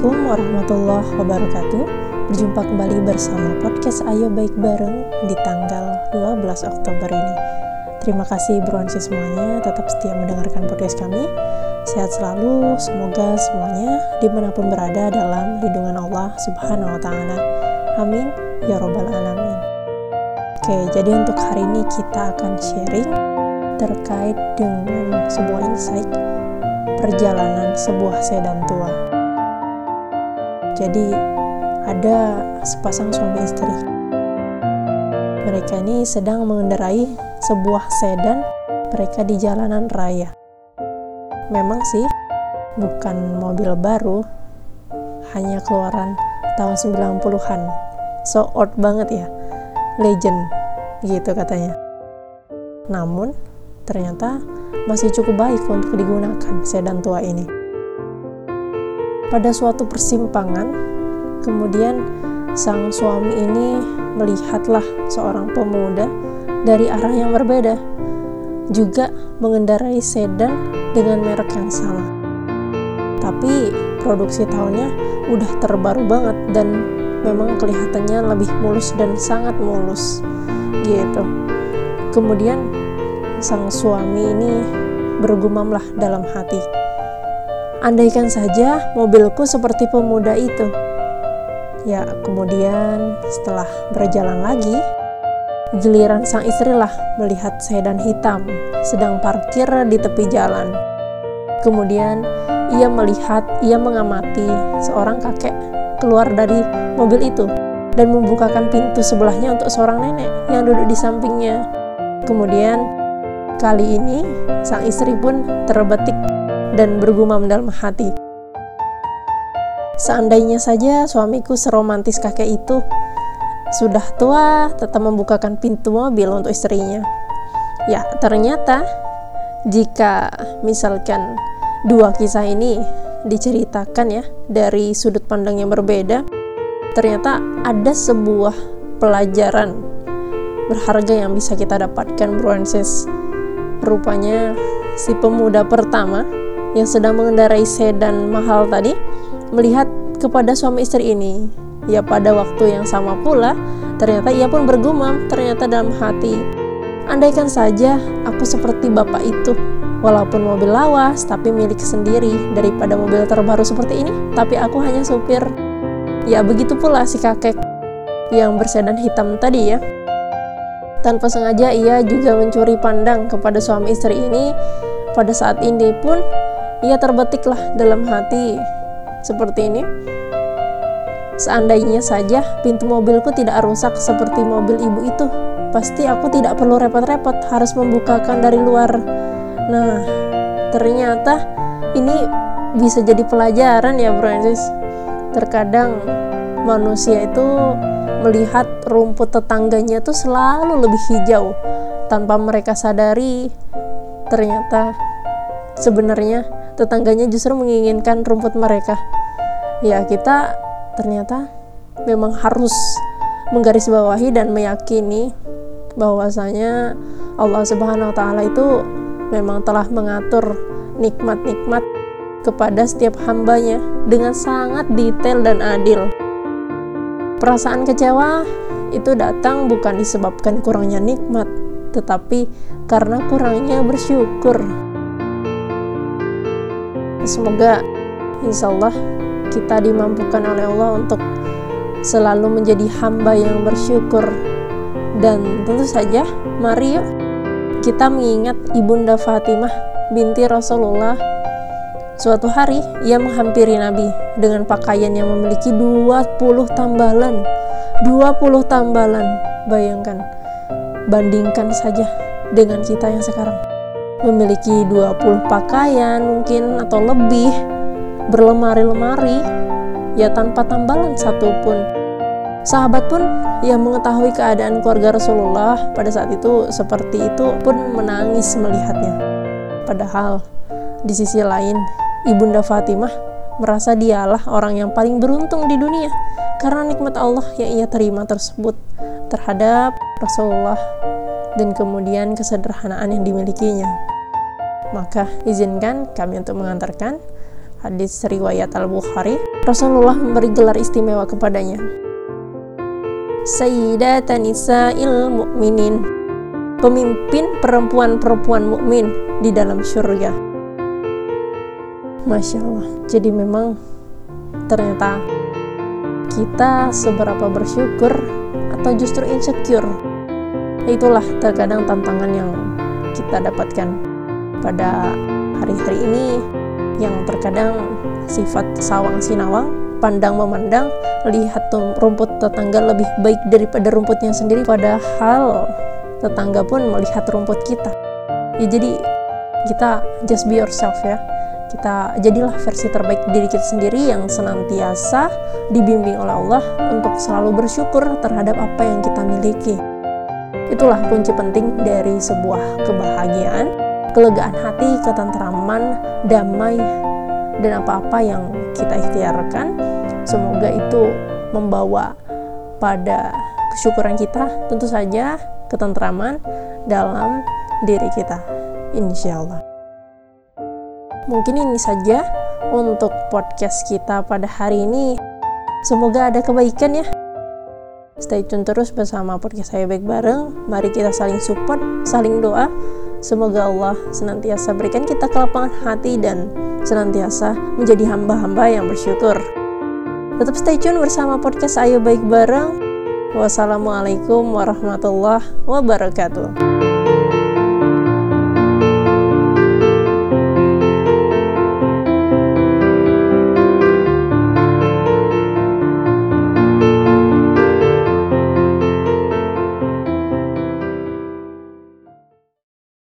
Assalamualaikum warahmatullahi wabarakatuh. Berjumpa kembali bersama podcast Ayo Baik Bareng di tanggal 12 Oktober ini. Terima kasih bronsi semuanya tetap setia mendengarkan podcast kami. Sehat selalu, semoga semuanya di mana pun berada dalam lindungan Allah subhanahu wa ta'ala. Amin. Ya Robbal Alamin. Oke, jadi untuk hari ini kita akan sharing terkait dengan sebuah insight perjalanan sebuah sedan tua. Jadi ada sepasang suami istri. Mereka ini sedang mengendarai sebuah sedan mereka di jalanan raya. Memang sih bukan mobil baru, hanya keluaran tahun 90-an. So old banget ya. Legend gitu katanya. Namun ternyata masih cukup baik untuk digunakan sedan tua ini pada suatu persimpangan, kemudian sang suami ini melihatlah seorang pemuda dari arah yang berbeda, juga mengendarai sedan dengan merek yang sama. Tapi produksi tahunnya udah terbaru banget dan memang kelihatannya lebih mulus dan sangat mulus gitu. Kemudian sang suami ini bergumamlah dalam hati, Andaikan saja mobilku seperti pemuda itu. Ya, kemudian setelah berjalan lagi, giliran sang istri lah melihat sedan hitam sedang parkir di tepi jalan. Kemudian ia melihat, ia mengamati seorang kakek keluar dari mobil itu dan membukakan pintu sebelahnya untuk seorang nenek yang duduk di sampingnya. Kemudian kali ini sang istri pun terbetik dan bergumam dalam hati. Seandainya saja suamiku seromantis kakek itu, sudah tua tetap membukakan pintu mobil untuk istrinya. Ya, ternyata jika misalkan dua kisah ini diceritakan ya dari sudut pandang yang berbeda, ternyata ada sebuah pelajaran berharga yang bisa kita dapatkan bro Rupanya si pemuda pertama yang sedang mengendarai sedan mahal tadi melihat kepada suami istri ini. Ya pada waktu yang sama pula, ternyata ia pun bergumam ternyata dalam hati. Andaikan saja aku seperti bapak itu, walaupun mobil lawas tapi milik sendiri daripada mobil terbaru seperti ini, tapi aku hanya supir. Ya begitu pula si kakek yang bersedan hitam tadi ya. Tanpa sengaja ia juga mencuri pandang kepada suami istri ini. Pada saat ini pun ia terbetiklah dalam hati seperti ini. Seandainya saja pintu mobilku tidak rusak seperti mobil ibu itu, pasti aku tidak perlu repot-repot harus membukakan dari luar. Nah, ternyata ini bisa jadi pelajaran ya, Francis. Terkadang manusia itu melihat rumput tetangganya itu selalu lebih hijau tanpa mereka sadari ternyata sebenarnya tetangganya justru menginginkan rumput mereka. Ya, kita ternyata memang harus menggarisbawahi dan meyakini bahwasanya Allah Subhanahu wa taala itu memang telah mengatur nikmat-nikmat kepada setiap hambanya dengan sangat detail dan adil. Perasaan kecewa itu datang bukan disebabkan kurangnya nikmat, tetapi karena kurangnya bersyukur. Semoga insya Allah kita dimampukan oleh Allah untuk selalu menjadi hamba yang bersyukur. Dan tentu saja mari yuk kita mengingat ibunda Fatimah binti Rasulullah. Suatu hari ia menghampiri Nabi dengan pakaian yang memiliki 20 tambalan. 20 tambalan bayangkan. Bandingkan saja dengan kita yang sekarang memiliki 20 pakaian mungkin atau lebih berlemari-lemari ya tanpa tambalan satupun sahabat pun yang mengetahui keadaan keluarga Rasulullah pada saat itu seperti itu pun menangis melihatnya padahal di sisi lain ibunda Fatimah merasa dialah orang yang paling beruntung di dunia karena nikmat Allah yang ia terima tersebut terhadap Rasulullah dan kemudian kesederhanaan yang dimilikinya. Maka izinkan kami untuk mengantarkan hadis riwayat Al-Bukhari, Rasulullah memberi gelar istimewa kepadanya. Sayyidatan nisa'il mu'minin, pemimpin perempuan-perempuan mukmin di dalam surga. Masya Allah. Jadi memang ternyata kita seberapa bersyukur atau justru insecure. Itulah terkadang tantangan yang kita dapatkan pada hari-hari ini yang terkadang sifat sawang sinawang pandang memandang lihat rumput tetangga lebih baik daripada rumputnya sendiri padahal tetangga pun melihat rumput kita. Ya jadi kita just be yourself ya. Kita jadilah versi terbaik diri kita sendiri yang senantiasa dibimbing oleh Allah untuk selalu bersyukur terhadap apa yang kita miliki. Itulah kunci penting dari sebuah kebahagiaan kelegaan hati, ketentraman, damai, dan apa-apa yang kita ikhtiarkan. Semoga itu membawa pada kesyukuran kita, tentu saja ketentraman dalam diri kita. Insya Allah. Mungkin ini saja untuk podcast kita pada hari ini. Semoga ada kebaikan ya. Stay tune terus bersama podcast saya baik bareng. Mari kita saling support, saling doa Semoga Allah senantiasa berikan kita kelapangan hati dan senantiasa menjadi hamba-hamba yang bersyukur. Tetap stay tune bersama podcast Ayo Baik Bareng. Wassalamualaikum warahmatullahi wabarakatuh.